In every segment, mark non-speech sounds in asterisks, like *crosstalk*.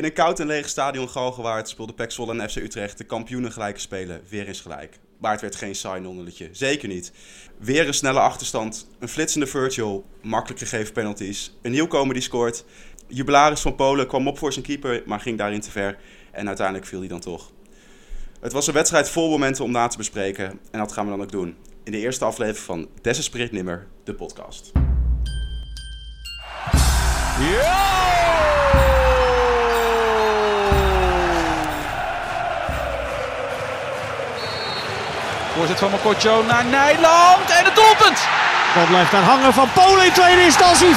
In een koud en leeg stadion Galgenwaard speelde Pek Zwolle en FC Utrecht de kampioenen gelijke spelen weer eens gelijk. Maar het werd geen saai nonnetje. Zeker niet. Weer een snelle achterstand, een flitsende virtual, makkelijk gegeven penalties, een nieuwkomer die scoort. Jubilaris van Polen kwam op voor zijn keeper, maar ging daarin te ver. En uiteindelijk viel hij dan toch. Het was een wedstrijd vol momenten om na te bespreken. En dat gaan we dan ook doen. In de eerste aflevering van Desespereerd Nimmer, de podcast. Voorzet van Mokotjo naar Nijland en het doelpunt! Bal blijft daar hangen van Polen in tweede instantie. 5-1. 5-1.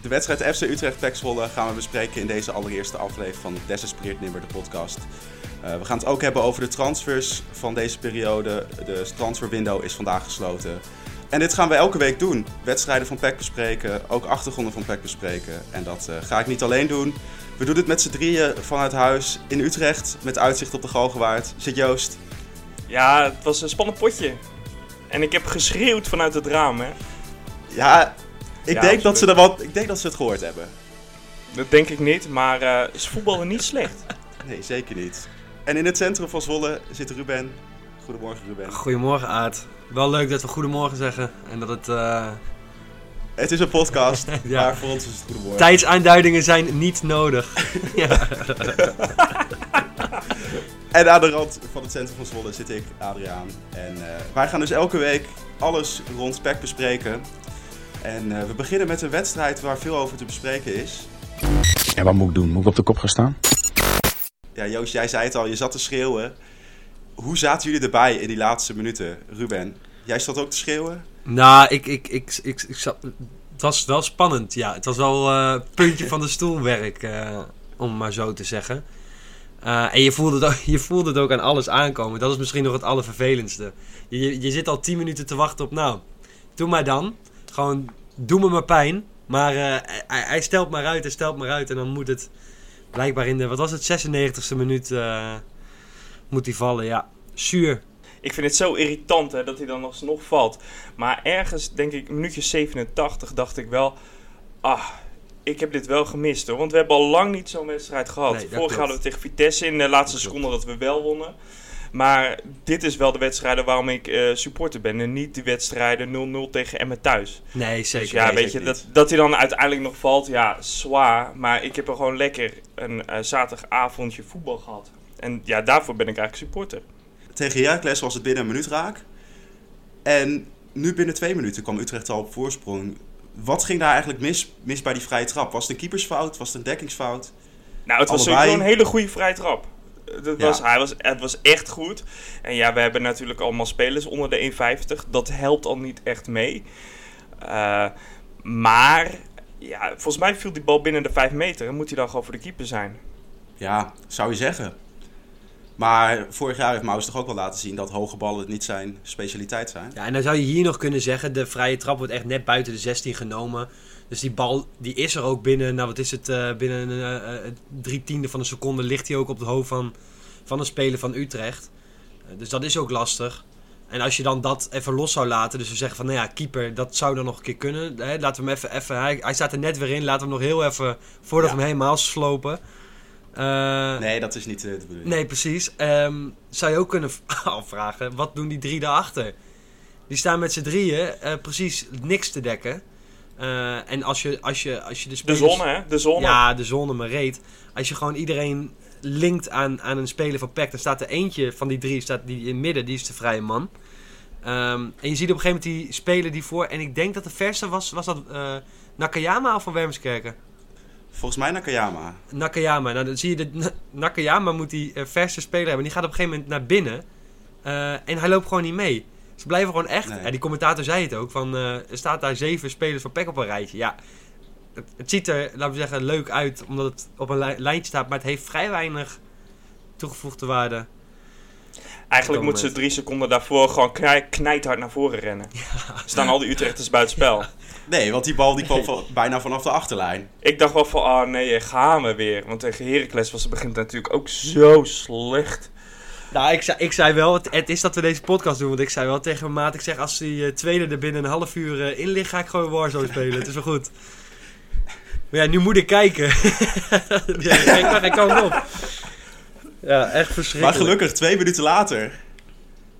De wedstrijd FC Utrecht Pek Zwolle gaan we bespreken in deze allereerste aflevering van Desespereerd Nimmer, de podcast. Uh, we gaan het ook hebben over de transfers van deze periode. De transferwindow is vandaag gesloten. En dit gaan we elke week doen. Wedstrijden van PEC bespreken, ook achtergronden van PEC bespreken. En dat uh, ga ik niet alleen doen. We doen het met z'n drieën vanuit huis in Utrecht, met uitzicht op de Galgenwaard. Zit Joost? Ja, het was een spannend potje. En ik heb geschreeuwd vanuit het raam, hè. Ja, ik, denk, dat ze er wat, ik denk dat ze het gehoord hebben. Dat denk ik niet, maar uh, is voetballen niet slecht? *laughs* Nee, zeker niet. En in het centrum van Zwolle zit Ruben. Goedemorgen, Ruben. Goedemorgen, Aad. Wel leuk dat we goedemorgen zeggen en dat het... Uh... Het is een podcast, *laughs* ja. maar voor ons is het goedemorgen. Tijdsaanduidingen zijn niet nodig. *laughs* *laughs* en aan de rand van het centrum van Zwolle zit ik, Adriaan. En uh, wij gaan dus elke week alles rond spek bespreken. En uh, we beginnen met een wedstrijd waar veel over te bespreken is. En wat moet ik doen? Moet ik op de kop gaan staan? Ja, Joost, jij zei het al, je zat te schreeuwen. Hoe zaten jullie erbij in die laatste minuten, Ruben? Jij zat ook te schreeuwen? Nou, ik, ik, ik, ik, ik zat, het was wel spannend, ja. Het was wel uh, puntje van de stoelwerk, uh, om maar zo te zeggen. Uh, en je voelde, het ook, *laughs* je voelde het ook aan alles aankomen. Dat is misschien nog het allervervelendste. Je, je zit al tien minuten te wachten op, nou, doe maar dan. Gewoon, doe me maar pijn. Maar hij, hij, stelt maar uit, hij stelt maar uit. En dan moet het blijkbaar in de, wat was het, 96e minuut moet hij vallen. Ja, zuur. Ik vind het zo irritant hè, dat hij dan alsnog valt. Maar ergens, denk ik, minuutje 87 dacht ik wel... Ah, ik heb dit wel gemist hoor. Want we hebben al lang niet zo'n wedstrijd gehad. Nee, Vorig jaar hadden we tegen Vitesse in de laatste seconde dat we wel wonnen. Maar dit is wel de wedstrijden waarom ik uh, supporter ben. En niet de wedstrijden 0-0 tegen Emmen thuis. Nee, zeker. Dus ja, weet je, dat, dat hij dan uiteindelijk nog valt, ja, zwaar. Maar ik heb er gewoon lekker een uh, zaterdagavondje voetbal gehad. En ja, daarvoor ben ik eigenlijk supporter. Tegen Heracles was het binnen een minuut raak. En nu binnen twee minuten kwam Utrecht al op voorsprong. Wat ging daar eigenlijk mis, mis bij die vrije trap? Was het een keepersfout? Was het een dekkingsfout? Nou, het was sowieso een hele goede vrije trap. Dat was, hij was, het was echt goed. En ja, we hebben natuurlijk allemaal spelers onder de 1,50. Dat helpt al niet echt mee. Uh, maar ja, volgens mij viel die bal binnen de 5 meter. En moet hij dan gewoon voor de keeper zijn? Ja, zou je zeggen. Maar vorig jaar heeft Maus toch ook wel laten zien dat hoge ballen niet zijn specialiteit zijn. Ja, en dan zou je hier nog kunnen zeggen, de vrije trap wordt echt net buiten de 16 genomen. Dus die bal die is er ook binnen, nou wat is het, uh, binnen uh, drie tiende van een seconde ligt hij ook op het hoofd van, van een speler van Utrecht. dus dat is ook lastig. En als je dan dat even los zou laten, dus we zeggen van nou ja, keeper, dat zou dan nog een keer kunnen. Hè, laten we hem even, even hij, hij staat er net weer in, laten we hem nog heel even, voordat we hem helemaal slopen. Uh, nee, dat is niet de bedoeling. Nee, precies. Um, zou je ook kunnen afvragen, *laughs* wat doen die drie daarachter? Die staan met z'n drieën uh, precies niks te dekken. Uh, en als je, als je, als je de spelers... De zon, hè? De zon. Ja, de zon, maar reet. Als je gewoon iedereen linkt aan, aan een speler van PEC, dan staat er eentje van die drie, staat die in het midden, die is de vrije man. Um, en je ziet op een gegeven moment die speler die voor, en ik denk dat de verste was, was dat Nakayama of van Wermskerken? Volgens mij Nakayama. Nakayama. Nou, dan zie je, de, Nakayama moet die uh, verse speler hebben. Die gaat op een gegeven moment naar binnen. Uh, en hij loopt gewoon niet mee. Ze blijven gewoon echt... Nee. Ja, die commentator zei het ook. Van, uh, er staat daar zeven spelers van PEC op een rijtje. Ja, het, het, ziet er, laten we zeggen, leuk uit. Omdat het op een li lijntje staat. Maar het heeft vrij weinig toegevoegde waarde. Eigenlijk moeten ze drie seconden daarvoor gewoon knij, knijthard naar voren rennen. Staan al die Utrechters buitenspel. Nee, want die bal die kwam van- bijna vanaf de achterlijn. Ik dacht wel van, ah nee, gaan we weer. Want tegen Heracles was het begin natuurlijk ook zo slecht. Nou, ik zei, ik zei wel, het, het is dat we deze podcast doen. Want ik zei wel tegen mijn maat, ik zeg als die eh, tweede er binnen een half uur eh, in ligt, ga ik gewoon Warzone spelen. Het is wel goed. Maar ja, nu moet ik kijken. *laughs* ja, ik kan geen kant op. Ja, echt Maar verschrikkelijk. gelukkig, twee minuten later.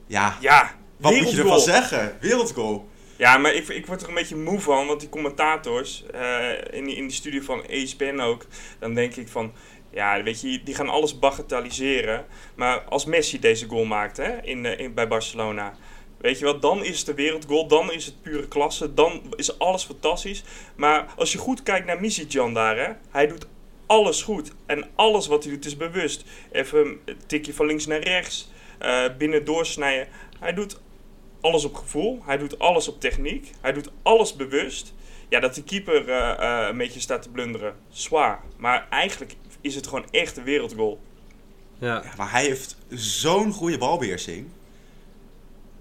Ja, Ja, wat moet je ervan zeggen? Wereldgoal. Ja, maar ik, ik word er een beetje moe van, want die commentators eh, in, die, in die studie van ESPN ook, dan denk ik van, ja, weet je, die gaan alles bagatelliseren. Maar als Messi deze goal maakt hè, in, eh, in, bij Barcelona, weet je wat, dan is het de wereldgoal, dan is het pure klasse, dan is alles fantastisch. Maar als je goed kijkt naar Misitjan daar, hè, hij doet alles goed. En alles wat hij doet is bewust. Even een tikje van links naar rechts, eh, binnen doorsnijden. Hij doet alles op gevoel. Hij doet alles op techniek. Hij doet alles bewust. Ja, dat de keeper eh, eh, een beetje staat te blunderen. Zwaar. Maar eigenlijk is het gewoon echt een wereldgoal. Ja. Ja, maar hij heeft zo'n goede balbeheersing.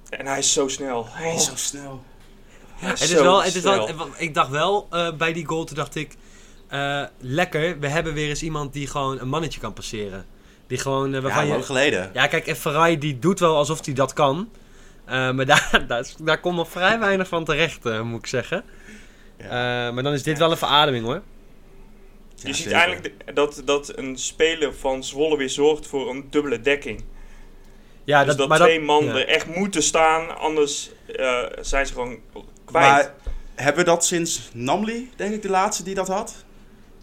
En hij is zo snel. Hij is zo snel. Hij Het is zo wel, het is wel, snel. ik dacht wel eh, bij die goal, toen dacht ik, eh, lekker, we hebben weer eens iemand die gewoon een mannetje kan passeren. Die gewoon, Ja, waarvan je... lang geleden. Ja, kijk, en Ferrari die doet wel alsof hij dat kan. Eh, maar *laughs* daar, daar, is- daar komt nog vrij weinig van terecht, moet ik zeggen. Ja. Eh, maar dan is dit wel een verademing hoor. Ja, Je ziet zeker. eigenlijk dat, dat een speler van Zwolle weer zorgt voor een dubbele dekking. Ja, dus dat, maar twee man ja. er echt moeten staan, anders eh, zijn ze gewoon kwijt. Maar hebben we dat sinds Namli, denk ik, de laatste die dat had?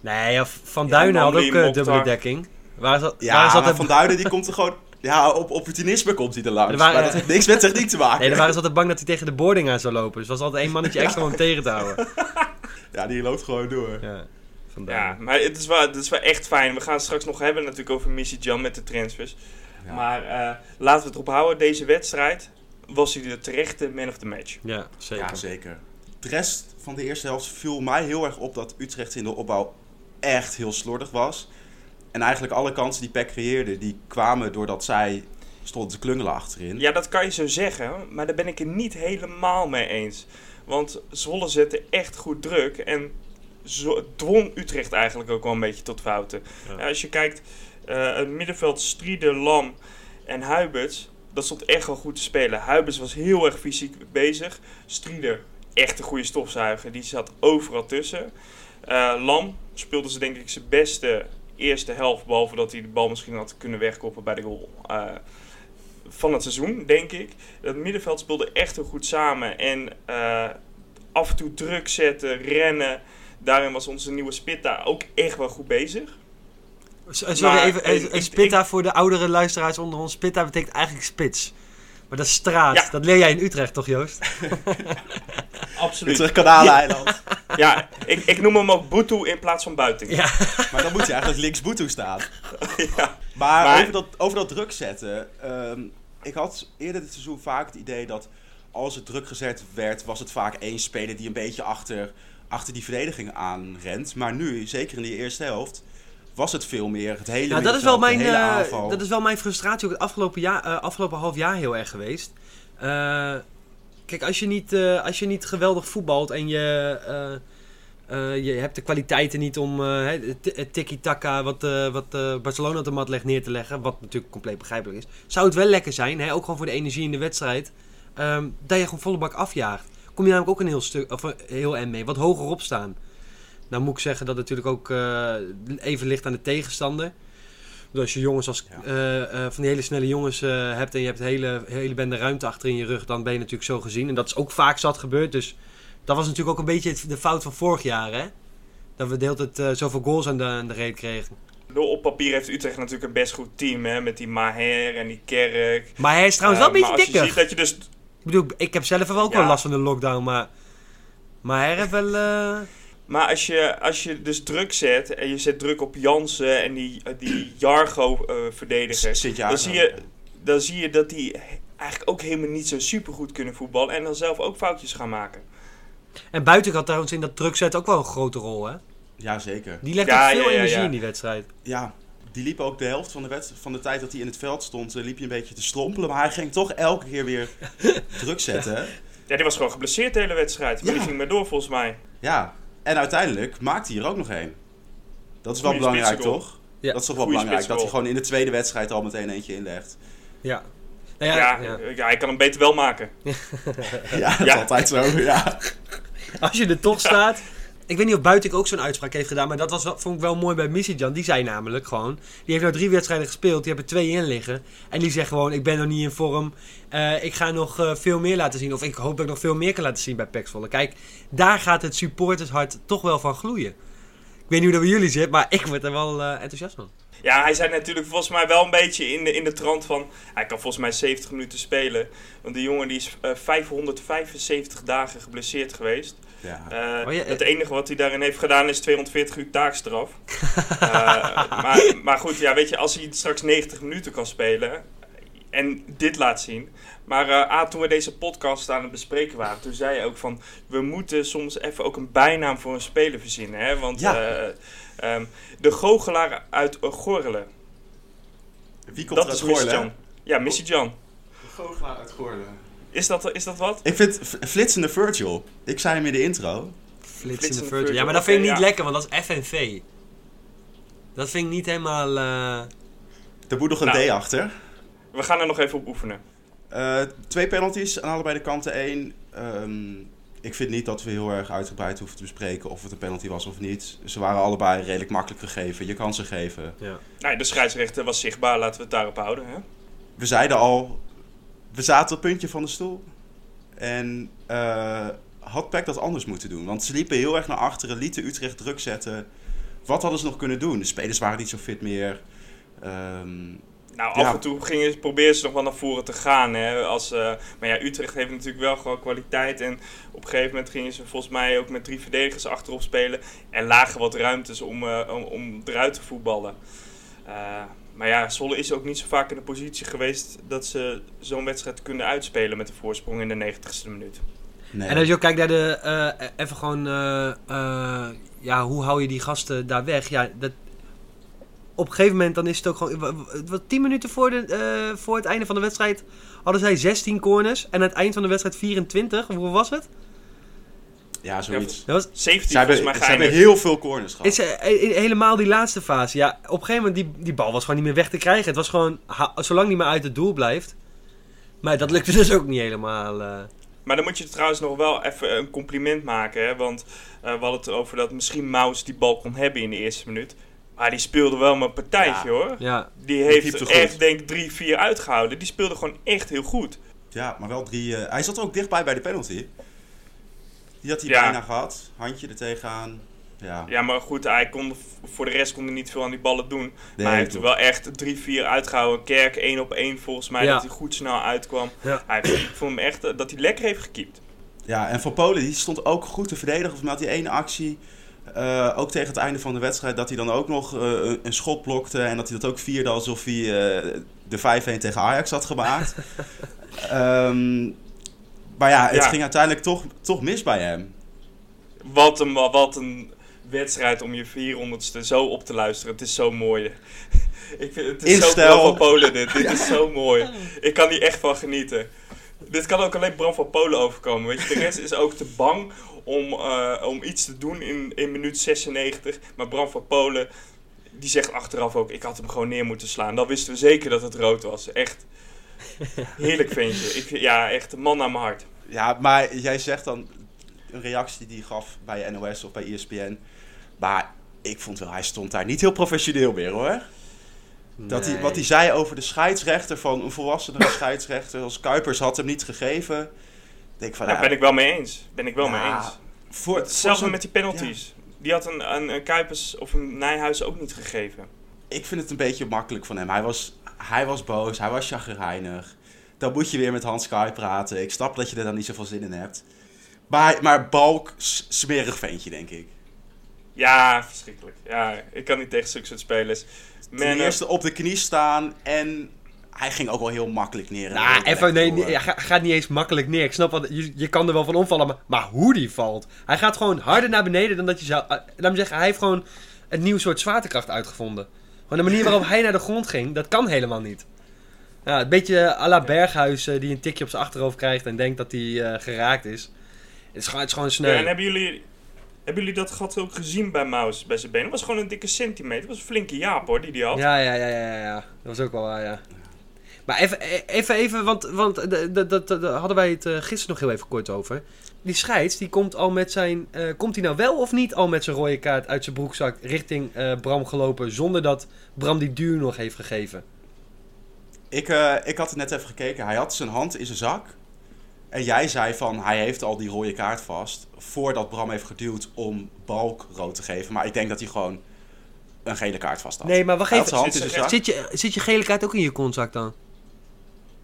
Nee, ja, Van Ja, Duinen had ook eh, Mokhtar. dubbele dekking. Waar is dat? Ja, waar is dat maar de- Van Duinen die komt er gewoon... Ja, op opportunisme komt hij er langs. Er waren- maar dat heeft niks met techniek te maken. Nee, dan waren ze altijd bang dat hij tegen de boarding aan zou lopen. Dus er was altijd één mannetje extra om hem tegen te houden. *laughs* Ja, die loopt gewoon door. Ja, Van Ja, maar het is, wel, het is wel echt fijn. We gaan het straks nog hebben natuurlijk over Missy Jan met de transfers. Ja. Maar eh, laten we het erop houden. Deze wedstrijd was hij de terechte man of the match. Ja, zeker. Ja, zeker. De rest van de eerste helft viel mij heel erg op dat Utrecht in de opbouw echt heel slordig was. En eigenlijk alle kansen die PEC creëerde, die kwamen doordat zij stonden te klungelen achterin. Ja, dat kan je zo zeggen, maar daar ben ik het niet helemaal mee eens. Want Zwolle zette echt goed druk en zo, dwong Utrecht eigenlijk ook wel een beetje tot fouten. Ja. Als je kijkt, eh, het middenveld Strieder, Lam en Huiberts, dat stond echt wel goed te spelen. Huiberts was heel erg fysiek bezig. Strieder, echt een goede stofzuiger, die zat overal tussen. Eh, Lam speelde ze denk ik zijn beste eerste helft, behalve dat hij de bal misschien had kunnen wegkoppen bij de goal. eh, van het seizoen, denk ik. Het middenveld speelde echt heel goed samen. En eh, af en toe druk zetten, rennen. Daarin was onze nieuwe Spitta ook echt wel goed bezig. Eh, Sorry, Maar, even. ik- Spitta voor de oudere luisteraars onder ons. Spitta betekent eigenlijk spits. Maar dat is straat. Ja. Dat leer jij in Utrecht toch, Joost? *laughs* Absoluut. Utrecht Kanaleiland. Ja, ik, ik noem hem ook Boetu in plaats van Buiting. Ja. Maar dan moet je eigenlijk links Boeto staan. *laughs* Ja. Maar, Maar- over, dat, over dat druk zetten. ehm, ik had eerder dit seizoen vaak het idee dat als het druk gezet werd, was het vaak één speler die een beetje achter, achter die verdediging aanrent. Maar nu, zeker in die eerste helft, was het veel meer het hele Nou, dat is, wel mijn, hele eh, dat is wel mijn frustratie ook het afgelopen, jaar, eh, afgelopen half jaar heel erg geweest. Eh, kijk, als je, niet, als je niet geweldig voetbalt en je, je hebt de kwaliteiten niet om het tiki-taka wat, wat Barcelona op de mat legt neer te leggen, wat natuurlijk compleet begrijpelijk is, zou het wel lekker zijn, hè, ook gewoon voor de energie in de wedstrijd, ehm, dat je gewoon volle bak afjaagt. Kom je namelijk ook een heel stuk, of een heel en mee, wat hoger op staan. Nou moet ik zeggen dat het natuurlijk ook eh, even ligt aan de tegenstander. Dus als je jongens als, Ja. eh, eh, van die hele snelle jongens hebt en je hebt hele, hele bende ruimte achter in je rug, dan ben je natuurlijk zo gezien. En dat is ook vaak zat gebeurd. Dus dat was natuurlijk ook een beetje het- de fout van vorig jaar, hè? Dat we de hele tijd zoveel goals aan de, aan de reet kregen. Op papier heeft Utrecht natuurlijk een best goed team. Hè, met die Maher en die Kerk. Maar hij is trouwens wel een maar beetje als dikker. je ziet dat je dus Ik bedoel, ik heb zelf ook Ja. wel last van de lockdown, maar... Maar hij heeft wel... eh, Maar als je, als je dus druk zet en je zet druk op Jansen en die, eh, die Jargo-verdediger, Zit je dan, zie je, dan zie je dat die eigenlijk ook helemaal niet zo super goed kunnen voetballen en dan zelf ook foutjes gaan maken. En buiten had trouwens in dat druk zetten ook wel een grote rol, hè? Ja, zeker. Die legt Ja, ook veel ja, ja, energie ja. in die wedstrijd. Ja, die liep ook de helft van de, wet, van de tijd dat hij in het veld stond, eh, liep hij een beetje te strompelen. Maar hij ging toch elke keer weer *laughs* druk zetten. Ja, die was gewoon geblesseerd de hele wedstrijd. Maar Ja. die ging maar door volgens mij. Ja, en uiteindelijk maakte hij er ook nog één. Dat is wel Goeie belangrijk, toch? Ja. Dat is toch wel Goeie belangrijk, dat hij gewoon in de tweede wedstrijd al meteen eentje inlegt. Ja. Nou Ja, ja, ja. ja. hij kan hem beter wel maken. *laughs* Ja, dat is Ja. altijd zo, ja. Als je er toch staat. *laughs* Ik weet niet of Buiting ook zo'n uitspraak heeft gedaan, maar dat was, vond ik wel mooi bij Missy Die zei namelijk gewoon, die heeft nou drie wedstrijden gespeeld, die hebben twee in liggen. En die zegt gewoon, ik ben nog niet in vorm, eh, ik ga nog eh, veel meer laten zien. Of ik hoop dat ik nog veel meer kan laten zien bij Pek Zwolle. Kijk, daar gaat het supportershart toch wel van gloeien. Ik weet niet hoe dat bij jullie zit, maar *laughs* ik word er wel eh, enthousiast van. Ja, hij zei natuurlijk volgens mij wel een beetje in de, in de trant van... Hij kan volgens mij 70 minuten spelen. Want die jongen die is eh, 575 dagen geblesseerd geweest. Ja. Eh, Oh ja, het enige wat hij daarin heeft gedaan is 240 uur taakstraf. *laughs* Eh, maar, maar goed, ja, weet je, als hij straks 90 minuten kan spelen en dit laat zien. Maar eh, A, toen we deze podcast aan het bespreken waren, toen zei je ook van... We moeten soms even ook een bijnaam voor een speler verzinnen. Hè? Want Ja. eh, ehm, de goochelaar uit uh, Gorle, Wie komt dat er is uit? Jan. Ja, Missy Jan. Goochelaar uit Goorlen. Is dat, is dat wat? Ik vind flitsende Virgil. Ik zei hem in de intro. Flitsende Flitsende Virgil. Virgil, Ja, maar dat vind ik niet ja. lekker, want dat is FNV. Dat vind ik niet helemaal... eh, Er moet nog een Nou. D achter. We gaan er nog even op oefenen. Eh, twee penalties aan allebei de kanten. Eén. Ehm, ik vind niet dat we heel erg uitgebreid hoeven te bespreken of het een penalty was of niet. Ze waren allebei redelijk makkelijk gegeven. Je kan ze geven. ja. Nou, de scheidsrechter was zichtbaar, laten we het daarop houden. Hè? We zeiden al, we zaten op het puntje van de stoel. En eh, had Peck dat anders moeten doen? Want ze liepen heel erg naar achteren, lieten Utrecht druk zetten. Wat hadden ze nog kunnen doen? De spelers waren niet zo fit meer. Ehm, Nou, Ja. af en toe gingen, probeerden ze nog wel naar voren te gaan. Hè, als, eh, maar ja, Utrecht heeft natuurlijk wel gewoon kwaliteit. En op een gegeven moment gingen ze volgens mij ook met drie verdedigers achterop spelen. En lagen wat ruimtes om, eh, om, om eruit te voetballen. Eh, maar ja, Zwolle is ook niet zo vaak in de positie geweest dat ze zo'n wedstrijd kunnen uitspelen met een voorsprong in de 90ste minuut. nee. En als je ook kijkt naar de, eh, even gewoon, eh, eh, ja, hoe hou je die gasten daar weg? Ja, dat, op een gegeven moment dan is het ook gewoon, wa- wa- wat 10 minuten voor, de, eh, voor het einde van de wedstrijd hadden zij 16 corners en aan het eind van de wedstrijd 24. Hoeveel was het? Ja, zoiets. Dat was, 17 Ze hebben, volgens mij ze hebben heel veel corners gehad. is, helemaal die laatste fase. Ja, op een gegeven moment, die, die bal was gewoon niet meer weg te krijgen. Het was gewoon, ha- zolang die maar uit het doel blijft. Maar dat lukte dus ook niet helemaal. eh. Maar dan moet je trouwens nog wel even een compliment maken. Hè? Want eh, we hadden het over dat misschien Maus die bal kon hebben in de eerste minuut. Maar die speelde wel mijn partijtje Ja. hoor. ja, Die heeft echt denk ik drie, vier uitgehouden. Die speelde gewoon echt heel goed. Ja, maar wel drie. eh, hij zat er ook dichtbij bij de penalty. Die had hij Ja. bijna gehad. Handje er tegenaan. Ja. Ja, maar goed, hij kon, voor de rest kon hij niet veel aan die ballen doen. Nee, maar hij heeft er wel echt drie, vier uitgehouden. Kerk één op één volgens mij, Ja. dat hij goed snel uitkwam. Ja. Hij, ik vond hem echt eh, dat hij lekker heeft gekiept. Ja, en Van Polen die stond ook goed te verdedigen. Of met die ene actie, eh, ook tegen het einde van de wedstrijd, dat hij dan ook nog eh, een, een schot blokte. En dat hij dat ook vierde alsof hij eh, de 5-1 tegen Ajax had gemaakt. *laughs* Ehm, maar ja, het Ja. ging uiteindelijk toch, toch mis bij hem. Wat een, wat een wedstrijd om je 400ste zo op te luisteren. Het is zo mooi. *laughs* Ik vind, het is In zo stijl. Bram van Polen dit. Dit *laughs* is zo mooi. Ik kan hier echt van genieten. Dit kan ook alleen Bram van Polen overkomen. Weet je, de rest is ook te bang om, eh, om iets te doen in, in minuut 96. Maar Bram van Polen, die zegt achteraf ook... Ik had hem gewoon neer moeten slaan. Dan wisten we zeker dat het rood was. Echt *laughs* heerlijk ventje. Ik, ja, echt een man naar mijn hart. Ja, maar jij zegt dan een reactie die hij gaf bij NOS of bij ESPN. Maar ik vond wel, hij stond daar niet heel professioneel meer hoor. Dat hij, wat hij zei over de scheidsrechter, van een volwassene *laughs* scheidsrechter als Kuipers had hem niet gegeven. Denk van, Daar ja, ben ik wel mee eens. Ben ik wel Ja, mee eens. voor, Hetzelfde voor zo'n- met die penalties. Die had een, een, een Kuipers of een Nijhuis ook niet gegeven. Ik vind het een beetje makkelijk van hem. Hij was, hij was boos, hij was chagrijnig. Dan moet je weer met Hans Kai praten. Ik snap dat je er dan niet zoveel zin in hebt. Maar, maar Balk, smerig ventje, denk ik. Ja, verschrikkelijk. Ja, ik kan niet tegen zulke soort spelers. Ten Men, eerste op de knie staan en hij ging ook wel heel makkelijk neer. Nou, even, nee, hij ga- gaat niet eens makkelijk neer. Ik snap wat, je, je kan er wel van omvallen, maar, maar hoe die valt. Hij gaat gewoon harder naar beneden dan dat je zou... eh, laat me zeggen, hij heeft gewoon een nieuw soort zwaartekracht uitgevonden. Gewoon de manier waarop hij naar de grond ging, dat kan helemaal niet. Ja, een beetje à la Berghuis eh, die een tikje op zijn achterhoofd krijgt en denkt dat hij eh, geraakt is. Het is gewoon, het is gewoon sneu. Ja, en hebben jullie, hebben jullie dat gat ook gezien bij Maus bij zijn benen? Het was gewoon een dikke centimeter. Het was een flinke jaap hoor, die die had. Ja, ja, ja, ja, ja. Dat was ook wel waar, ja. Maar even, even, even want, want daar hadden wij het gisteren nog heel even kort over. Die scheids, die komt al met zijn... Uh, komt hij nou wel of niet al met zijn rode kaart uit zijn broekzak richting uh, Bram gelopen... zonder dat Bram die duur nog heeft gegeven? Ik, ik had het net even gekeken. Hij had zijn hand in zijn zak. En jij zei van, hij heeft al die rode kaart vast... voordat Bram heeft geduwd om Balk rood te geven. Maar ik denk dat hij gewoon een gele kaart vast had. Nee, maar wacht even. Zit, zit, je, zit je gele kaart ook in je kontzak dan?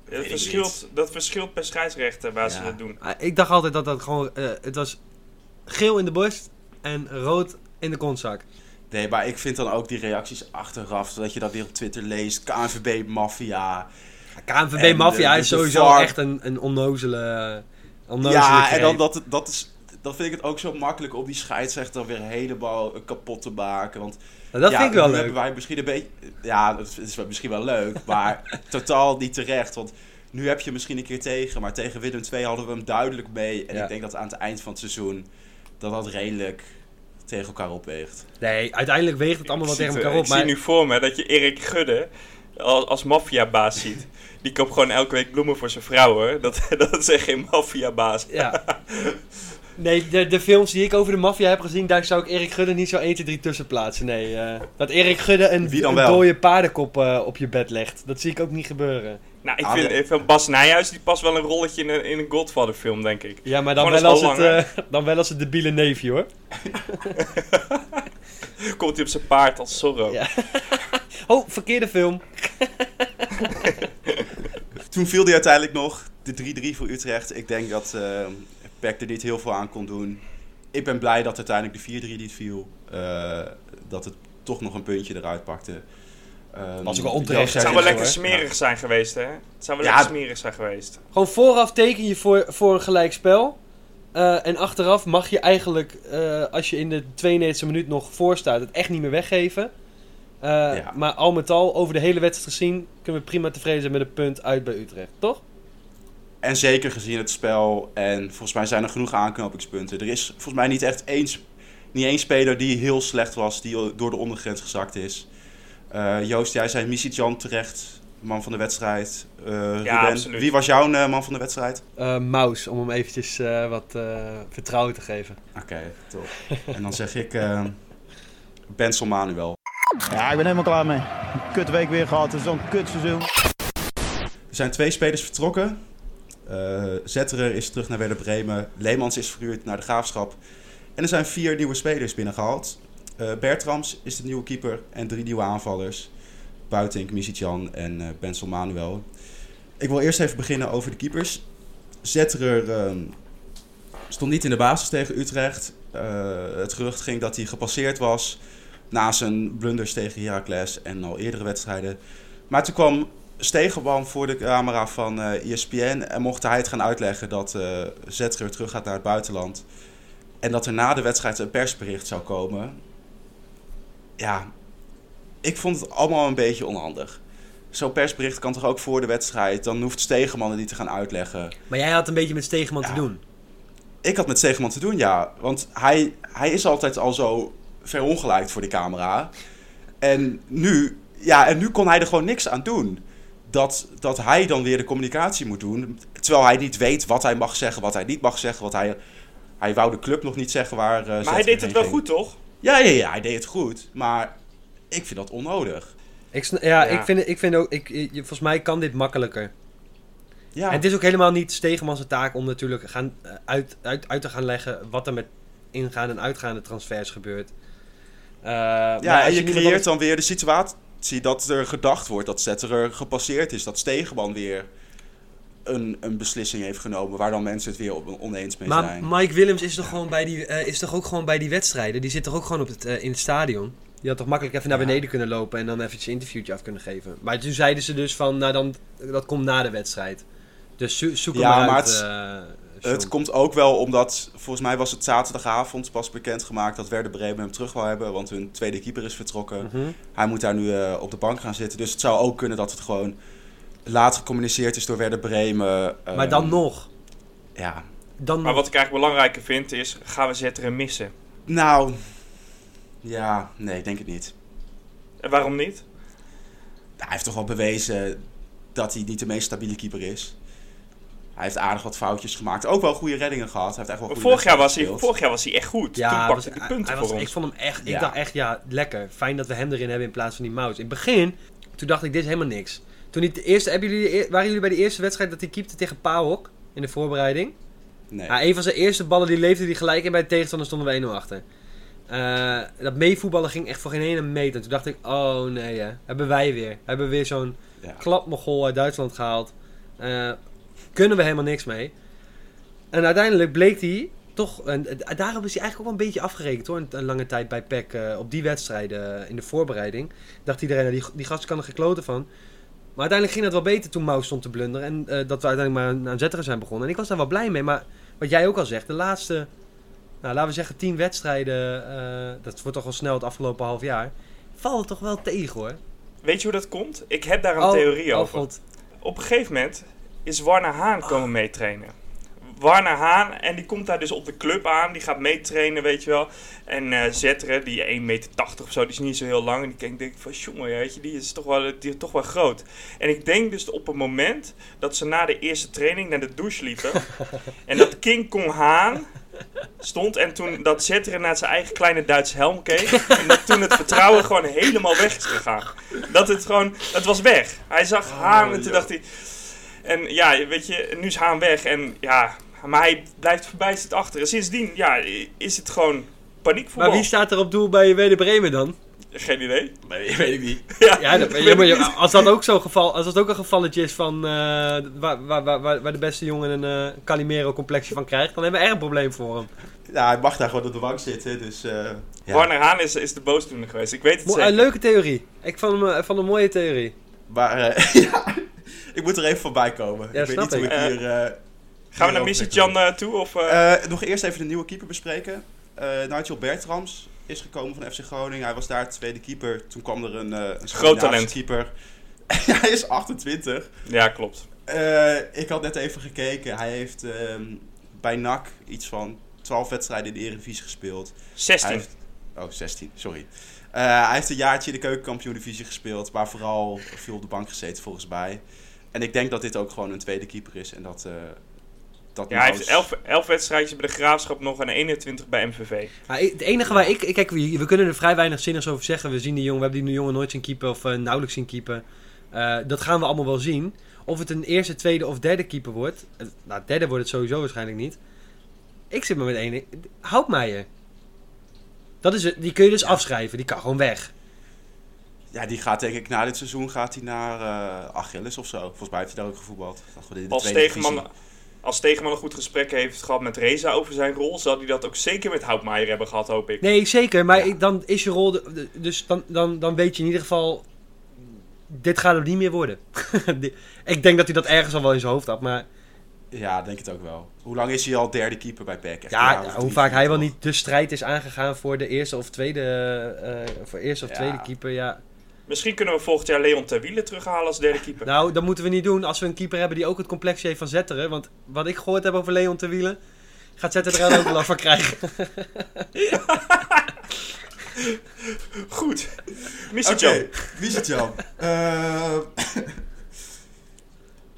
Het verschilt, dat verschilt per scheidsrechter waar ze het doen. Ah, ik dacht altijd dat dat gewoon... Uh, het was geel in de borst en rood in de kontzak. Nee, maar ik vind dan ook die reacties achteraf, zodat je dat weer op Twitter leest. KNVB Mafia. KNVB Mafia is sowieso echt een, een onnozele, onnozele Ja, en dan dat, dat is... Dan vind ik het ook zo makkelijk om die scheidsrechter weer helemaal kapot te maken. Want nou, dat vind ik wel leuk. hebben wij misschien een beetje... Ja, dat is misschien wel leuk, maar *laughs* totaal niet terecht. Want nu heb je misschien een keer tegen, maar tegen Willem 2 hadden we hem duidelijk mee. En ik denk dat aan het eind van het seizoen dat dat redelijk tegen elkaar opweegt. Nee, uiteindelijk weegt het allemaal wel tegen elkaar op. Ik zie nu voor me dat je Erik Gudde als, als maffiabaas ziet. Die koopt gewoon elke week bloemen voor zijn vrouw hoor. Dat, *laughs* dat is echt geen maffiabaas. Ja. *laughs* Nee, de, de films die ik over de maffia heb gezien, daar zou ik Erik Gudde niet zo 1, 2, 3 tussen plaatsen. Nee, uh, dat Erik Gudde een, een dode paardenkop uh, op je bed legt. Dat zie ik ook niet gebeuren. Nou, ik ah, vind, ik vind Bas Nijhuis, die past wel een rolletje in een, in een Godfather film, denk ik. Ja, maar dan, wel als, het, uh, dan wel als het debiele neefje, hoor. *laughs* Komt hij op zijn paard als Zorro. Ja. *laughs* oh, verkeerde film. *laughs* Toen viel hij uiteindelijk nog de 3-3 voor Utrecht. Ik denk dat Peck er niet heel veel aan kon doen. Ik ben blij dat uiteindelijk de 4-3 niet viel. Uh, dat het toch nog een puntje eruit pakte. Um, Was ook wel onterecht. Het zou wel lekker smerig zijn geweest, hè? Het zou wel ja, lekker smerig zijn geweest. Gewoon vooraf teken je voor, voor een gelijkspel. Uh, en achteraf mag je eigenlijk, uh, als je in de 92e minuut nog voor staat, het echt niet meer weggeven. Uh, ja. Maar al met al, over de hele wedstrijd gezien, kunnen we prima tevreden zijn met een punt uit bij Utrecht, toch? En zeker gezien het spel. En volgens mij zijn er genoeg aanknopingspunten. Er is volgens mij niet echt één, niet één speler die heel slecht was, die door de ondergrens gezakt is. Uh, Joost, jij zei Misitjan terecht, man van de wedstrijd. Uh, ja, Ruben, wie was jouw uh, man van de wedstrijd? Maus, om hem eventjes wat vertrouwen te geven. Oké, top. en dan zeg ik Bensel Manuel. Ja, ik ben helemaal klaar mee. Kut week weer gehad, het is zo'n kut seizoen. Er zijn twee spelers vertrokken. Uh, Zetterer is terug naar Werder Bremen. Leemans is verhuurd naar de Graafschap. En er zijn vier nieuwe spelers binnengehaald. Uh, Bertrams is de nieuwe keeper en drie nieuwe aanvallers. Buitink, Misicjan en uh, Bensel Manuel. Ik wil eerst even beginnen over de keepers. Zetterer ehm, stond niet in de basis tegen Utrecht. het gerucht ging dat hij gepasseerd was na zijn blunders tegen Heracles en al eerdere wedstrijden. Maar toen kwam Stegenman voor de camera van uh, eh, ESPN en mocht hij het gaan uitleggen dat uh, Zetger terug gaat naar het buitenland. En dat er na de wedstrijd een persbericht zou komen. Ja, ik vond het allemaal een beetje onhandig. Zo'n persbericht kan toch ook voor de wedstrijd? Dan hoeft Stegenman het niet te gaan uitleggen. Maar jij had een beetje met Stegenman te doen? Ik had met Stegenman te doen, ja. Want hij, hij is altijd al zo verongelijkt voor de camera. En nu, ja, en nu kon hij er gewoon niks aan doen dat, dat hij dan weer de communicatie moet doen. Terwijl hij niet weet wat hij mag zeggen, wat hij niet mag zeggen. Wat hij, hij wou de club nog niet zeggen waar. Uh, maar hij deed het wel goed, toch? Ja, ja, ja, hij deed het goed. Maar ik vind dat onnodig. Ik, ja, ja, Ik, vind, ik vind ook, ik, volgens mij kan dit makkelijker. Ja. En het is ook helemaal niet Stegenman's taak om natuurlijk gaan, eh, uit, uit, uit te gaan leggen wat er met ingaande en uitgaande transfers gebeurt. Uh, ja, en je, je creëert dan weer de situatie zie dat er gedacht wordt dat Zetterer gepasseerd is. Dat Stegenman weer een, een beslissing heeft genomen waar dan mensen het weer oneens mee maar zijn. Mike Willems is toch, gewoon bij die, uh, is toch ook gewoon bij die wedstrijden? Die zit toch ook gewoon op het, uh, in het stadion? Die had toch makkelijk even naar beneden kunnen lopen en dan even een interviewtje af kunnen geven. Maar toen zeiden ze dus van, nou dan, dat komt na de wedstrijd. Dus zo, zoek hem ja, maar uit, het, Het komt ook wel omdat, volgens mij was het zaterdagavond pas bekendgemaakt dat Werder Bremen hem terug wil hebben. Want hun tweede keeper is vertrokken. Mhm. Hij moet daar nu eh, op de bank gaan zitten. Dus het zou ook kunnen dat het gewoon laat gecommuniceerd is door Werder Bremen. Maar dan Ehm, nog. Ja. Dan Maar nog. wat ik eigenlijk belangrijker vind is, gaan we Zetteren missen? Nou, ja, nee, ik denk het niet. En waarom niet? Hij heeft toch wel bewezen dat hij niet de meest stabiele keeper is. Hij heeft aardig wat foutjes gemaakt. Ook wel goede reddingen gehad. Hij heeft echt wel goede vorig jaar, was hij, vorig jaar was hij echt goed. Ja, Toen hij pakte was- hij punten hij was- voor Ik ons. vond hem echt, ik Ja. dacht echt, ja, lekker. Fijn dat we hem erin hebben in plaats van die Mout. In het begin, toen dacht ik, dit is helemaal niks. Toen hij de eerste, hebben jullie, de waren jullie bij de eerste wedstrijd dat hij keepte tegen PAOK in de voorbereiding? Nee. Ja, een van zijn eerste ballen die leefde die gelijk in bij de tegenstander stonden we 1-0 achter. Eh, dat meevoetballen ging echt voor geen ene meter. Toen dacht ik, oh nee, hè. hebben wij weer. Hebben we weer zo'n Ja. klapmogol uit Duitsland gehaald. Eh, kunnen we helemaal niks mee. En uiteindelijk bleek hij toch... En, daarop is hij eigenlijk ook wel een beetje afgerekend hoor. Een, een lange tijd bij PEC eh, op die wedstrijden eh, in de voorbereiding. Dacht iedereen, nou, die, die gast kan er gekloten van. Maar uiteindelijk ging dat wel beter toen Mouw stond te blunderen. En eh, dat we uiteindelijk maar aan- aan zetteren zijn begonnen. En ik was daar wel blij mee. Maar wat jij ook al zegt, de laatste... Nou, laten we zeggen tien wedstrijden. dat wordt toch wel snel het afgelopen half jaar. Valt het toch wel tegen hoor. Weet je hoe dat komt? Ik heb daar een Oh, theorie oh over. god. Op een gegeven moment is Warner Haan komen meetrainen. Warner Haan, en die komt daar dus op de club aan. Die gaat meetrainen, weet je wel. En eh Zetteren, die 1,80 meter of zo, die is niet zo heel lang. En die denk, denk ik van, jongen, weet je, die is toch wel, die is toch wel groot. En ik denk dus op het moment dat ze na de eerste training naar de douche liepen. *laughs* en dat King Kong Haan stond. En toen dat Zetteren naar zijn eigen kleine Duitse helm keek. en dat toen het vertrouwen gewoon helemaal weg is gegaan. Dat het gewoon, het was weg. Hij zag Haan en toen joh. dacht hij... En ja, weet je, nu is Haan weg. En ja, maar hij blijft verbijsterd achter. En sindsdien, ja, is het gewoon paniekvoetbal. Maar wie staat er op doel bij Werder Bremen dan? Geen idee. Nee, weet ik niet. *laughs* Ja, Ja, dat, ja, maar je- als dat ook zo'n geval, als dat ook een gevalletje is van eh, waar, waar, waar, waar de beste jongen een eh, Calimero complexje van krijgt, dan hebben we echt een probleem voor hem. Ja, hij mag daar gewoon op de bank zitten. Dus, eh, ja. Warner Haan is, is de boosdoener geweest. Ik weet het Mo- zeker. een leuke theorie. Ik vond hem, vond hem een mooie theorie. Maar eh, *laughs* ja, ik moet er even voorbij komen. Ja, ik weet niet hoe ik. ik hier... eh, Gaan we naar hierover Missy Jan toe? Of, eh? Eh, nog eerst even de nieuwe keeper bespreken. Eh Nigel Bertrams is gekomen van FC Groningen. Hij was daar tweede keeper. Toen kwam er een, eh een Scandinavische talent. keeper. *laughs* hij is 28. ja, klopt. Eh, ik had net even gekeken. Hij heeft ehm, bij NAC iets van 12 wedstrijden in de Eredivisie gespeeld. 16. Hij heeft, oh, 16, sorry. Eh, hij heeft een jaartje in de keukenkampioen-divisie gespeeld. Maar vooral veel op de bank gezeten volgens mij. En ik denk dat dit ook gewoon een tweede keeper is. En dat... eh dat Ja, hij heeft 11, 11 wedstrijdjes bij de Graafschap nog en 21 bij MVV. Het enige waar ik... Kijk, we, we kunnen er vrij weinig zinnigs over zeggen. We zien die jongen, we hebben die jongen nooit zien keeper of eh, nauwelijks zien keeper. Eh, dat gaan we allemaal wel zien. Of het een eerste, tweede of derde keeper wordt. nou, derde wordt het sowieso waarschijnlijk niet. Ik zit maar met één. Houtmeijer. Dat is het, die kun je dus afschrijven. Die kan gewoon weg. Ja, die gaat denk ik na dit seizoen gaat hij naar eh Achilles of zo. Volgens mij heeft hij daar ook gevoetbald. In de Als divisie. als Stegeman een goed gesprek heeft gehad met Reza over zijn rol, zal hij dat ook zeker met Houtmaier hebben gehad, hoop ik. Nee, zeker. Maar Ja. ik, dan is je rol... de- dus dan, dan, dan weet je in ieder geval... Dit gaat hem niet meer worden. *laughs* Ik denk dat hij dat ergens al wel in zijn hoofd had. Maar Ja, denk het ook wel. Hoe lang is hij al derde keeper bij PEC? Ja, hoe vaak hij wel niet de strijd is aangegaan voor de eerste of tweede... eh, voor eerste of Ja. tweede keeper, ja. Misschien kunnen we volgend jaar Leon Terwiele terughalen als derde keeper. Nou, dat moeten we niet doen als we een keeper hebben die ook het complexje heeft van Zetteren. Want wat ik gehoord heb over Leon te wielen... Gaat Zetteren er ook last van krijgen. *laughs* Goed. Missy Oké, Jan. Eh, *laughs*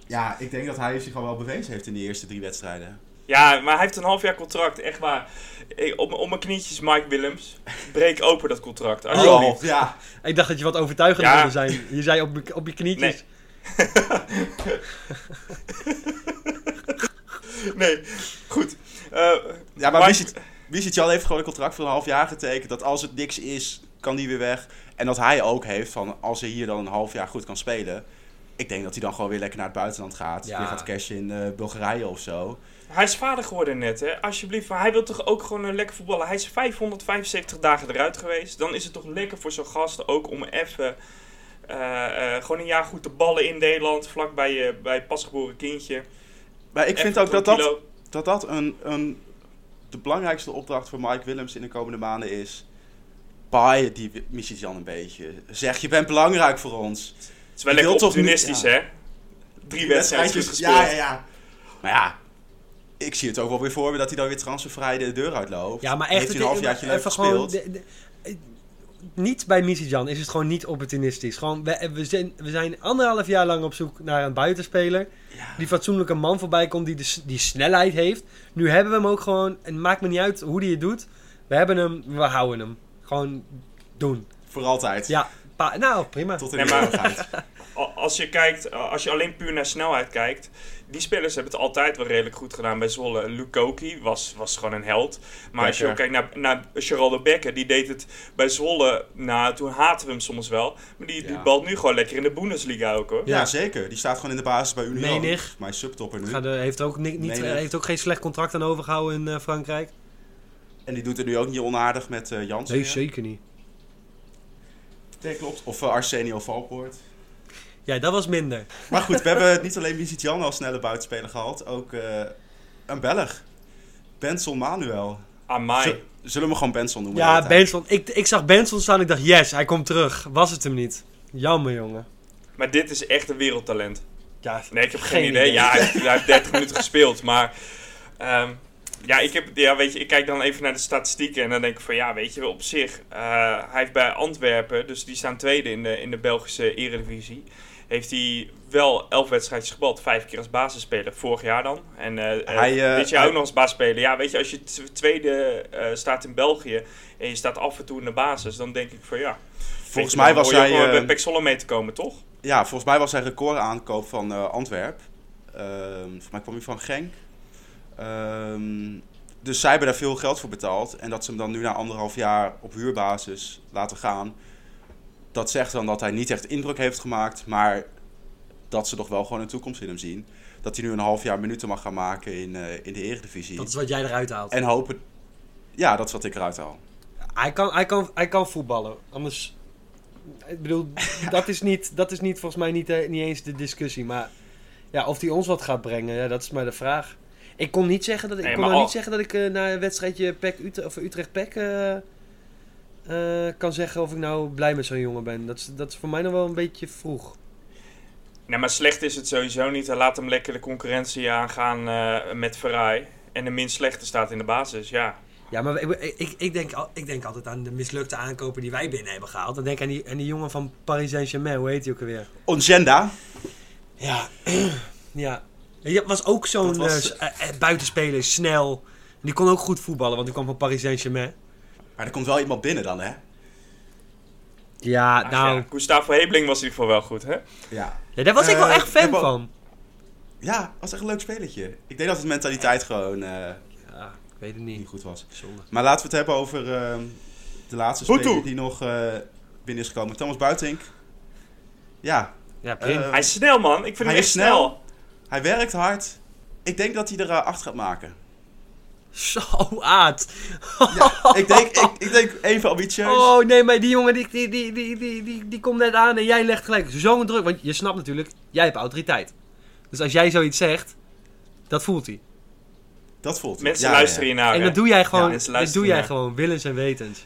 ja, ik denk dat hij zich al wel bewezen heeft in de eerste drie wedstrijden. Ja, maar hij heeft een half jaar contract, echt waar. Op, op mijn knietjes, Mike Willems. Breek open dat contract. Anderhalf, ja. ik dacht dat je wat overtuigender Ja. wilde zijn. Je zei op, je- op je knietjes. *laughs* Nee, goed. Eh, Ja, maar Mike- Wiesit- Wiesit-Jan heeft gewoon een contract voor een half jaar getekend. Dat als het niks is, kan die weer weg. En dat hij ook heeft van als hij hier dan een half jaar goed kan spelen. Ik denk dat hij dan gewoon weer lekker naar het buitenland gaat. Ja. Weer gaat cashen in eh, Bulgarije of zo. Hij is vader geworden net, hè. Alsjeblieft, maar hij wil toch ook gewoon een lekker voetballen. Hij is 575 dagen eruit geweest. Dan is het toch lekker voor zo'n gast ook om even... eh, eh, gewoon een jaar goed te ballen in Nederland, vlak bij je bij pasgeboren kindje. Maar ik Even vind ook dat dat, dat dat een, een, de belangrijkste opdracht voor Mike Willems in de komende maanden is. Paai die Michijan een beetje. Zeg, je bent belangrijk voor ons. Het is wel lekker niet- opportunistisch, ja. hè? Drie wedstrijdjes gespeeld. Ja, ja, ja. Maar ja, ik zie het ook wel weer voor me dat hij dan weer transfervrij de deur uitloopt. Ja, maar echt... Heeft hij een het- halfjaartje leuk even gewoon... gespeeld. de- de- niet bij Misijan is het gewoon niet opportunistisch. Gewoon, we, we, zijn, we zijn anderhalf jaar lang op zoek naar een buitenspeler. Die fatsoenlijke man voorbij komt, die de, s- die snelheid heeft. Nu hebben we hem ook gewoon. En het maakt me niet uit hoe die het doet. We hebben hem, we houden hem. Gewoon doen. Voor altijd. Ja, pa- nou prima. Tot in Nee, maar- *laughs* Als je, kijkt, als je alleen puur naar snelheid kijkt, die spelers hebben het altijd wel redelijk goed gedaan bij Zwolle. Lukoki was, was gewoon een held. Maar als je ook kijkt naar, naar Geraldo Becker, die deed het bij Zwolle, nou, toen haten we hem soms wel. Maar die, die balt nu gewoon lekker in de Bundesliga ook hoor. Ja. Ja. zeker. Die staat gewoon in de basis bij Union. Menig. Mijn subtopper nu. Gaat, eh, heeft, ook ni- niet, Menig. eh, heeft ook geen slecht contract aan overgehouden in eh, Frankrijk. En die doet het nu ook niet onaardig met eh Jansen. Nee, zeker niet. Nee, klopt. Of uh, Arsenio Valpoort. Ja, dat was minder. Maar goed, we hebben niet alleen Mizitjan als snelle buitenspeler gehad. Ook eh, een Belg. Benson Manuel. Amai. Zullen we hem gewoon Benson noemen? Ja? Benson. Ik, ik zag Benson staan. Ik dacht, yes, hij komt terug. Was het hem niet? Jammer, jongen. Maar dit is echt een wereldtalent. Ja, Nee, ik heb geen, idee. Ja, hij, heeft- hij heeft 30 minuten gespeeld, maar... ehm, ja, ik heb, ja, weet je, ik kijk dan even naar de statistieken en dan denk ik van ja, weet je op zich. eh, hij heeft bij Antwerpen, dus die staan tweede in de, in de Belgische eredivisie. Heeft hij wel elf wedstrijdjes gebald, vijf keer als basisspeler, vorig jaar dan. En eh, eh, Hij, eh, dit jaar hij- ook nog als basisspeler. Ja, weet je, als je tweede staat in België en je staat af en toe in de basis, dan denk ik van ja. Volgens mij was hij... wel bij Pek Zwolle mee te komen, toch? ja, volgens mij was hij recordaankoop van eh Antwerp. Ehm volgens mij kwam hij van Genk. Ehm, dus zij hebben daar veel geld voor betaald. En dat ze hem dan nu na anderhalf jaar op huurbasis laten gaan. Dat zegt dan dat hij niet echt indruk heeft gemaakt. Maar dat ze toch wel gewoon een toekomst in hem zien. Dat hij nu een half jaar minuten mag gaan maken in, eh, in de eredivisie. dat is wat jij eruit haalt. En hopen... Ja, dat is wat ik eruit haal. Hij, kan, hij, kan, hij kan voetballen. Anders... Ik bedoel, *laughs* dat, is niet, dat is niet volgens mij niet, eh, niet eens de discussie. Maar ja, of hij ons wat gaat brengen, ja, dat is maar de vraag. Ik kon niet zeggen dat ik, Nee, kon nou al- niet zeggen dat ik eh, na een wedstrijdje PEC Utrecht, of Utrecht PEC eh, kan zeggen of ik nou blij met zo'n jongen ben. Dat is, dat is voor mij nog wel een beetje vroeg. Nee, maar slecht is het sowieso niet. Hij laat hem lekker de concurrentie aangaan eh, met Ferrari. En de minst slechte staat in de basis, ja. Ja, maar ik, ik, ik, denk, ik denk altijd aan de mislukte aankopen die wij binnen hebben gehaald. Dan denk ik aan die, aan die jongen van Paris Saint-Germain, hoe heet hij ook alweer? Ongenda. Ja, *clears throat* ja. Die was ook zo'n was- eh, buitenspeler, snel. Die kon ook goed voetballen, want die kwam van Paris Saint-Germain. Maar er komt wel iemand binnen dan, hè? Ja, Ach, nou, ja. Gustavo Hebling was in ieder geval wel goed, hè? Ja. ja, daar was ik wel Eh, echt fan van. Ja, was echt een leuk spelletje. Ik denk dat het mentaliteit gewoon eh, Ja, ik weet het niet. niet goed was. Zonde. Maar laten we het hebben over ehm, de laatste Hutu. speler die nog eh, binnen is gekomen. Thomas Buitink. Ja, Ja, Hij is snel, man. Ik vind hij hem is echt snel. hij werkt hard. Ik denk dat hij er acht gaat maken. Zo aard. Ja, ik, denk, ik, ik denk even ambitieus. Oh nee, maar die jongen die, die, die, die, die, die, die komt net aan en jij legt gelijk zo'n druk. Want je snapt natuurlijk, jij hebt autoriteit. Dus als jij zoiets zegt, dat voelt hij. Dat voelt hij. Mensen Ja, luisteren ja. hier naar. en dat doe jij gewoon, dat doe jij gewoon willens en wetens.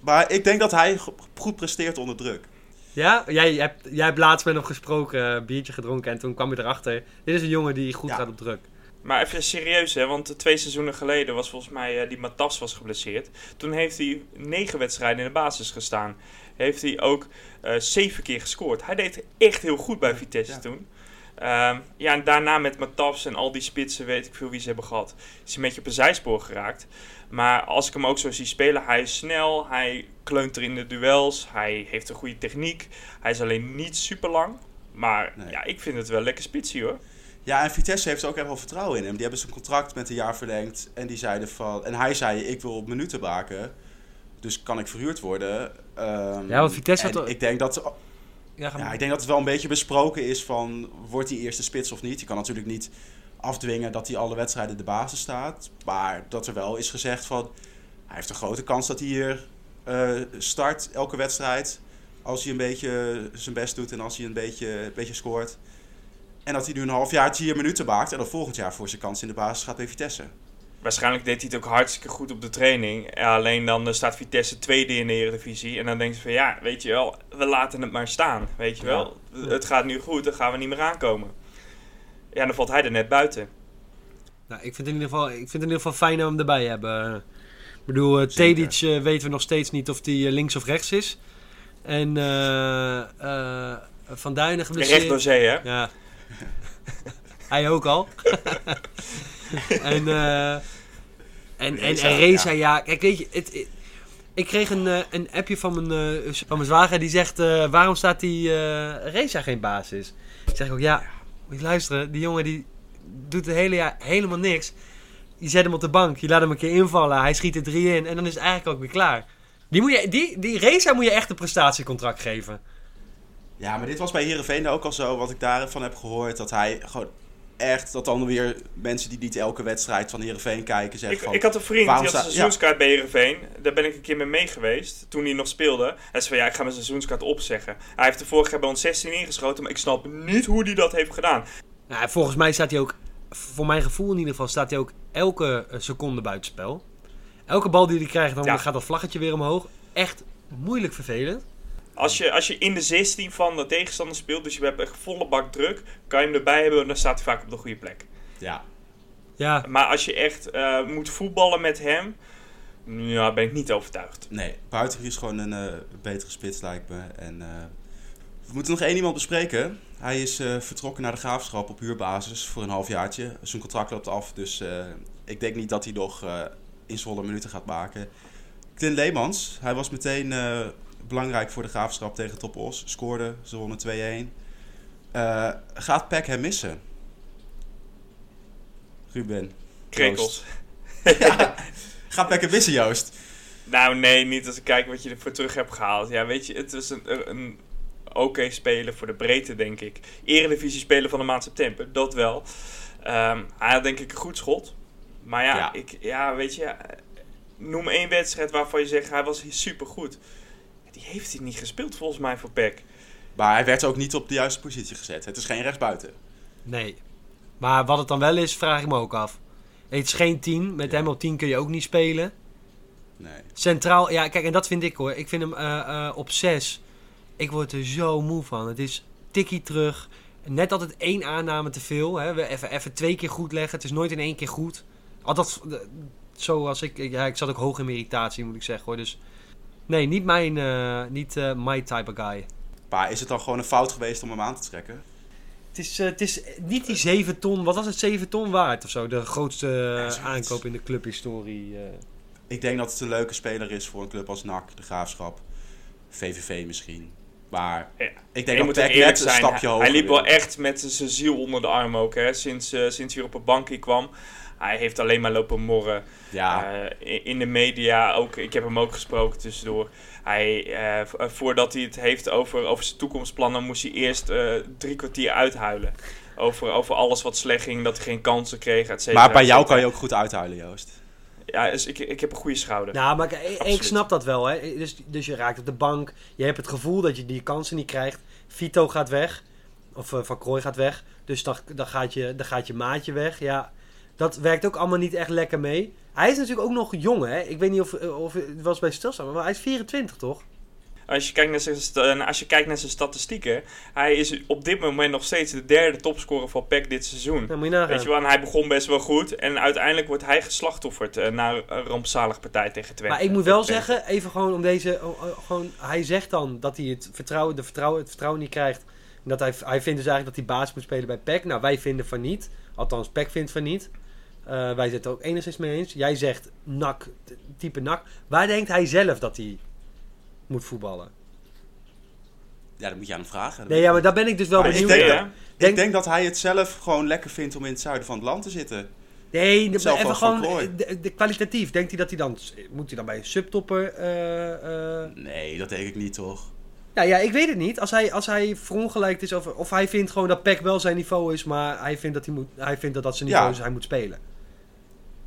Maar ik denk dat hij go- goed presteert onder druk. Ja, jij, jij, hebt, jij hebt laatst met hem gesproken, een biertje gedronken en toen kwam je erachter. Dit is een jongen die goed Ja. gaat op druk. Maar even serieus, hè? Want twee seizoenen geleden was volgens mij eh, die Matas was geblesseerd. Toen heeft hij negen wedstrijden in de basis gestaan. Heeft hij ook eh, zeven keer gescoord. Hij deed echt heel goed bij Vitesse Ja. toen. Ehm, ja, en daarna met Matas en al die spitsen, weet ik veel wie ze hebben gehad, is hij een beetje op een zijspoor geraakt. Maar als ik hem ook zo zie spelen, hij is snel, hij kleunt er in de duels, hij heeft een goede techniek. Hij is alleen niet super lang. Maar Nee. ja, ik vind het wel lekker spitsie hoor. Ja, en Vitesse heeft ook echt wel vertrouwen in hem. Die hebben zijn contract met een jaar verlengd. En, die zeiden van, en hij zei, ik wil op minuten maken. Dus kan ik verhuurd worden. Ehm, Ja, want Vitesse had ik denk dat Ja, ik denk dat het wel een beetje besproken is van wordt hij eerste spits of niet. Je kan natuurlijk niet afdwingen dat hij alle wedstrijden de basis staat. Maar dat er wel is gezegd van hij heeft een grote kans dat hij hier eh, start elke wedstrijd. Als hij een beetje zijn best doet en als hij een beetje, een beetje scoort. En dat hij nu een half jaar hier minuten maakt. En dan volgend jaar voor zijn kans in de basis gaat bij Vitesse. Waarschijnlijk deed hij het ook hartstikke goed op de training. Alleen dan eh, staat Vitesse tweede in de Eredivisie. En dan denken ze van ja, weet je wel, we laten het maar staan. Weet je wel, het gaat nu goed, dan gaan we niet meer aankomen. Ja, dan valt hij er net buiten. Nou, ik vind, het in ieder geval, ik vind het in ieder geval fijn we hem erbij hebben. Ik bedoel, uh, Zeker. Tedic eh, weten we nog steeds niet of hij links of rechts is. En eh, eh, Van Duinen geblesseerd. Recht door zee, hè? Ja. *laughs* Hij ook al. *laughs* en, eh en, en, Reza, en Reza, ja. Kijk, weet je, het, het- ik kreeg een, eh, een appje van mijn, eh, van mijn zwager die zegt: Waarom staat die Reza geen basis? Ik zeg ook: Ja, moet je luisteren, die jongen die doet het hele jaar helemaal niks. Je zet hem op de bank, je laat hem een keer invallen, hij schiet er drie in en dan is het eigenlijk ook weer klaar. Die, moet je, die, die Reza moet je echt een prestatiecontract geven. Ja, maar dit was bij Heerenveen ook al zo. Wat ik daarvan heb gehoord. Dat hij gewoon echt... Dat dan weer mensen die niet elke wedstrijd van Heerenveen kijken zeggen Ik, van... ik had een vriend, die had een seizoenskaart bij Heerenveen. Daar ben ik een keer mee mee geweest, toen hij nog speelde. Hij zei van, ja, ik ga mijn seizoenskaart opzeggen. Hij heeft er vorig jaar bij ons 16 ingeschoten, maar ik snap niet hoe hij dat heeft gedaan. Nou, volgens mij staat hij ook, voor mijn gevoel in ieder geval, staat hij ook elke eh, seconde buitenspel. Elke bal die hij krijgt, dan Ja. gaat dat vlaggetje weer omhoog. Echt moeilijk vervelend. Als je, als je in de 16 van de tegenstander speelt, dus je hebt echt volle bak druk, kan je hem erbij hebben, dan staat hij vaak op de goede plek. Ja, Ja, Maar als je echt eh, moet voetballen met hem, ja, ben ik niet overtuigd. nee. Buiten is gewoon een eh, betere spits, lijkt me. En eh, we moeten nog één iemand bespreken. Hij is eh, vertrokken naar de graafschap op huurbasis voor een halfjaartje. Zijn contract loopt af, dus eh, ik denk niet dat hij nog eh, in Zwolle minuten gaat maken. Clint Leemans, hij was meteen eh, belangrijk voor de graafschap tegen Top Os. Scoorde, ze wonnen 2-1. Eh, gaat Peck hem missen? Ruben. Krekels. *laughs* Gaat Peck hem missen, Joost? Nou, nee, niet als ik kijk wat je ervoor terug hebt gehaald. Ja, weet je, het is een, een oké speler voor de breedte, denk ik. Eredivisie speler van de maand september, dat wel. Ehm, hij had denk ik een goed schot. Maar ja, Ja. Ik, ja weet je, noem één wedstrijd waarvan je zegt hij was supergoed. Die heeft hij niet gespeeld volgens mij voor PEC. Maar hij werd ook niet op de juiste positie gezet. Het is geen rechtsbuiten. nee. Maar wat het dan wel is, vraag ik me ook af. Het is geen 10. Met hem op 10 kun je ook niet spelen. Nee. Centraal, ja, kijk, en dat vind ik hoor. Ik vind hem eh, eh, op 6. Ik word er zo moe van. Het is tikkie terug. Net altijd één aanname te veel. Hè. We even, even twee keer goed leggen. Het is nooit in één keer goed. Altijd eh, zoals ik. ik- Ja, ik zat ook hoog in mijn irritatie, moet ik zeggen hoor. Dus nee, niet mijn. eh, niet eh, my type of guy. Maar is het dan gewoon een fout geweest om hem aan te trekken? Het is, eh, het is niet die 7 ton. Wat was het? 7 ton waard of zo? De grootste aankoop in de clubhistorie. eh. Ik denk dat het een leuke speler is voor een club als NAC, de Graafschap, VVV misschien. Maar Ja. ik Je denk dat eerlijk net een stapje hij- hoger Hij liep wil. wel echt met zijn ziel onder de arm ook, hè. Sinds, eh, sinds hij op een bankje kwam. Hij heeft alleen maar lopen morren. Ja, Eh, in- de media ook, ik heb hem ook gesproken tussendoor. Hij, eh, voordat hij het heeft over, over zijn toekomstplannen, moest hij eerst eh, drie kwartier uithuilen. Over, over alles wat slecht ging, dat hij geen kansen kreeg, et cetera, maar bij jou kan je ook goed uithuilen, Joost. Ja, dus ik, ik heb een goede schouder. Nou, maar ik, ik snap dat wel. Hè. Dus, dus je raakt op de bank. Je hebt het gevoel dat je die kansen niet krijgt. Vito gaat weg. Of eh, Van Krooi gaat weg. Dus dan, dan, gaat je, dan gaat je maatje weg. Ja, dat werkt ook allemaal niet echt lekker mee. Hij is natuurlijk ook nog jong, hè. Ik weet niet of, eh, of het was bij stilstaan, maar hij is 24, toch? Als je, kijkt naar zijn, en als je kijkt naar zijn statistieken, hij is op dit moment nog steeds de derde topscorer van PEC dit seizoen. Dan moet je nagaan. Weet je wel, hij begon best wel goed. En uiteindelijk wordt hij geslachtofferd eh, naar een rampzalige partij tegen Twente. Maar ik moet wel Twente. zeggen, even gewoon om deze. gewoon, hij zegt dan dat hij het vertrouwen, de vertrouwen, het vertrouwen niet krijgt. En dat hij, hij vindt dus eigenlijk dat hij baas moet spelen bij PEC. Nou, wij vinden van niet. Althans, PEC vindt van niet. Eh, wij er ook enigszins mee eens. Jij zegt nak, type nak. Waar denkt hij zelf dat hij moet voetballen? Ja, dat moet je aan hem vragen. Nee, ja, maar daar ben ik dus wel Maar ik benieuwd denk naar. dat- Denk- Ik denk dat hij het zelf gewoon lekker vindt om in het zuiden van het land te zitten. Nee, de- Zelf even gewoon de, de kwalitatief. Denkt hij dat hij dan... Moet hij dan bij een subtopper... eh, eh, Nee, dat denk ik niet, toch? Nou ja, ik weet het niet. Als hij, als hij verongelijkt is over, of hij vindt gewoon dat PEC wel zijn niveau is, maar hij vindt dat, hij moet, hij vindt dat, dat zijn niveau Ja. is, hij moet spelen.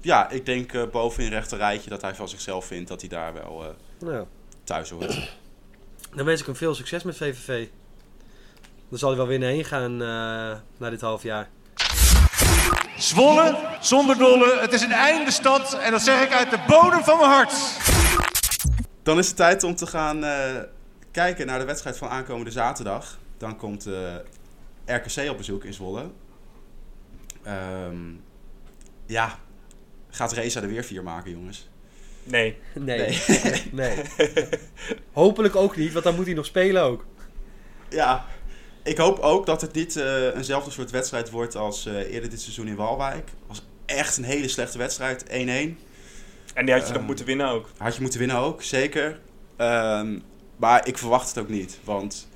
Ja, ik denk eh, boven in rechter rijtje dat hij van zichzelf vindt dat hij daar wel eh, Nou, thuis hoort. *clears throat* dan wens ik hem veel succes met VVV. Dan zal hij wel weer heen gaan uh, na dit half jaar. Zwolle, zonder dolle, het is een einde stad en dat zeg ik uit de bodem van mijn hart. Dan is het tijd om te gaan uh, kijken naar de wedstrijd van aankomende zaterdag. Dan komt uh, RKC op bezoek in Zwolle. Um, ja, gaat Reza er weer vier maken, jongens? Nee. *laughs* Nee. Nee. *laughs* nee. Hopelijk ook niet, want dan moet hij nog spelen ook. Ja, ik hoop ook dat het niet uh, eenzelfde soort wedstrijd wordt als uh, eerder dit seizoen in Walwijk. Het was echt een hele slechte wedstrijd, 1-1. En die had je uh, dan moeten winnen ook. Had je moeten winnen ook, zeker. Um, maar ik verwacht het ook niet, want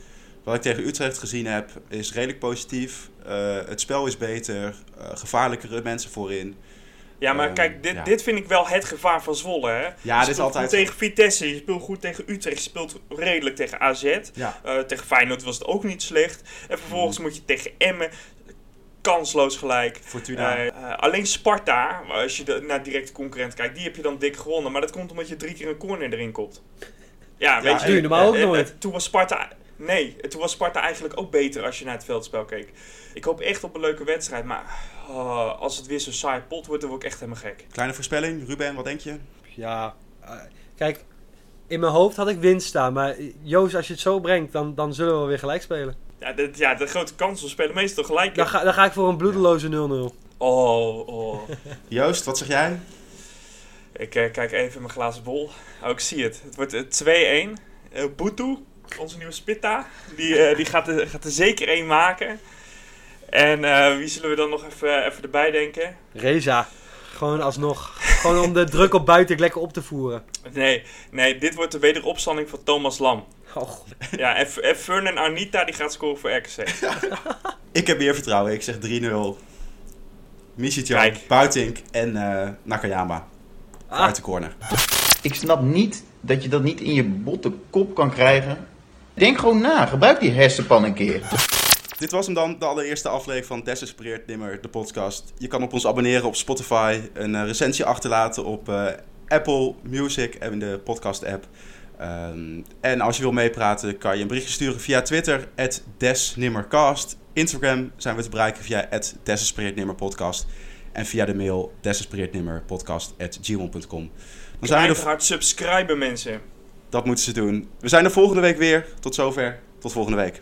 wat ik tegen Utrecht gezien heb is redelijk positief. Uh, het spel is beter, gevaarlijkere mensen voorin. Ja, maar kijk, dit, ja. dit vind ik wel het gevaar van Zwolle. Hè? Ja, je dit is altijd. Goed tegen Vitesse, je speelt goed tegen Utrecht, je speelt redelijk tegen AZ. Ja. Uh, tegen Feyenoord was het ook niet slecht. En vervolgens mm. moet je tegen Emmen kansloos gelijk. Fortuna. Uh, uh, alleen Sparta, als je de, naar directe concurrent kijkt, die heb je dan dik gewonnen. Maar dat komt omdat je drie keer een corner erin komt. Ja, weet ja, je. normaal ook nooit. toen was Sparta. Nee, toen was Sparta eigenlijk ook beter als je naar het veldspel keek. Ik hoop echt op een leuke wedstrijd, maar oh, als het weer zo'n saai pot wordt, dan word ik echt helemaal gek. Kleine voorspelling, Ruben, wat denk je? Ja, uh, kijk, in mijn hoofd had ik winst staan, maar Joost, als je het zo brengt, dan, dan zullen we weer gelijk spelen. Ja, de, ja, de grote kans, we spelen meestal gelijk. Dan ga, dan ga ik voor een bloedeloze 0-0. Oh, oh. *laughs* Joost, wat zeg jij? Ik uh, kijk even in mijn glazen bol. Oh, ik zie het. Het wordt 2-1. Uh, Butu, onze nieuwe Spitta, die, uh, die gaat, er, gaat er zeker één maken. En uh, wie zullen we dan nog even, even erbij denken? Reza. Gewoon alsnog. Gewoon om de druk op buiten lekker op te voeren. Nee, nee dit wordt de wederopstanding van Thomas Lam. Oh. Ja, en, en Fern en Arnita die gaat scoren voor RKC. *laughs* ik heb meer vertrouwen. Ik zeg 3-0. Michitjan, Buitink en uh, Nakayama. Ah. Uit de corner. Ik snap niet dat je dat niet in je botte kop kan krijgen. Denk gewoon na. Gebruik die hersenpan een keer. Dit was hem dan, de allereerste aflevering van Desespereerd Nimmer, de podcast. Je kan op ons abonneren op Spotify, een uh, recensie achterlaten op uh, Apple Music en de podcast-app. Um, en als je wil meepraten, kan je een berichtje sturen via Twitter, Desnimmercast. Instagram zijn we te bereiken via Desespereerdnimmerpodcast. En via de mail desespereerdnimmerpodcast.gmail.com. Dan zijn we er... hard subscriben, mensen. Dat moeten ze doen. We zijn er volgende week weer. Tot zover. Tot volgende week.